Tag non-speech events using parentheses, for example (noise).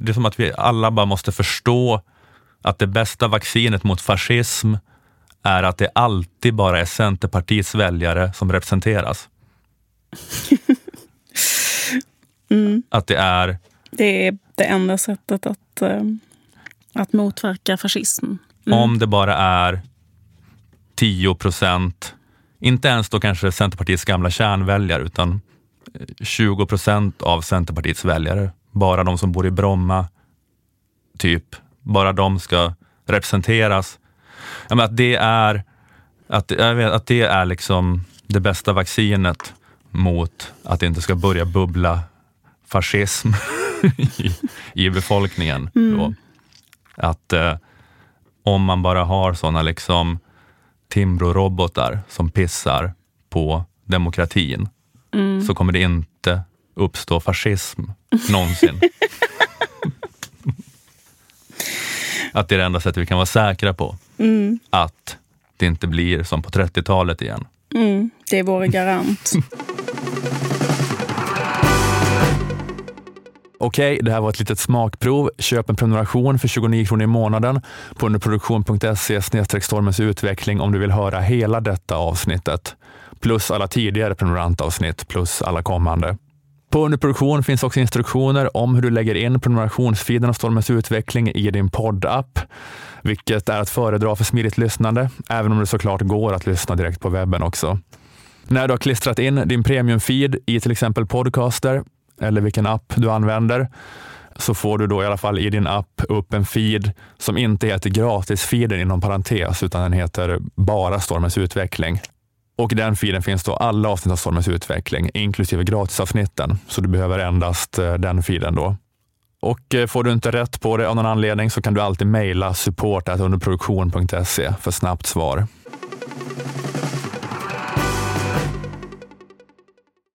det är som att vi alla bara måste förstå att det bästa vaccinet mot fascism är att det alltid bara är Centerpartiets väljare som representeras. (laughs) Mm. Att det är Det är det enda sättet att, eh, att motverka fascism. Mm. om det bara är 10 procent, inte ens då kanske Centerpartiets gamla kärnväljare, utan 20 procent av Centerpartiets väljare, bara de som bor i Bromma, typ, bara de ska representeras. Ja, men att det är att, jag vet, att det är liksom det bästa vaccinet mot att det inte ska börja bubbla fascism (laughs) i, i befolkningen. Då. Att eh, om man bara har sådana liksom Timbro-robotar som pissar på demokratin så kommer det inte uppstå fascism någonsin. (laughs) att det är det enda sättet vi kan vara säkra på. Att det inte blir som på 30-talet igen. Mm. Det är vår garant. (laughs) Okej, det här var ett litet smakprov. Köp en prenumeration för 29 kronor i månaden på underproduktion.se stormens utveckling om du vill höra hela detta avsnittet. Plus alla tidigare prenumerantavsnitt plus alla kommande. På underproduktion finns också instruktioner om hur du lägger in prenumerationsfeeden av Stormens utveckling i din poddapp, vilket är att föredra för smidigt lyssnande, även om det såklart går att lyssna direkt på webben också. När du har klistrat in din premiumfeed i till exempel Podcaster eller vilken app du använder så får du då i alla fall i din app upp en feed som inte heter gratisfeeden inom parentes utan den heter bara Stormens utveckling. Och i den filen finns då alla avsnitt av Stormens utveckling, inklusive gratisavsnitten. Så du behöver endast eh, den filen. då. Och eh, får du inte rätt på det av någon anledning så kan du alltid mejla support underproduktion.se för snabbt svar.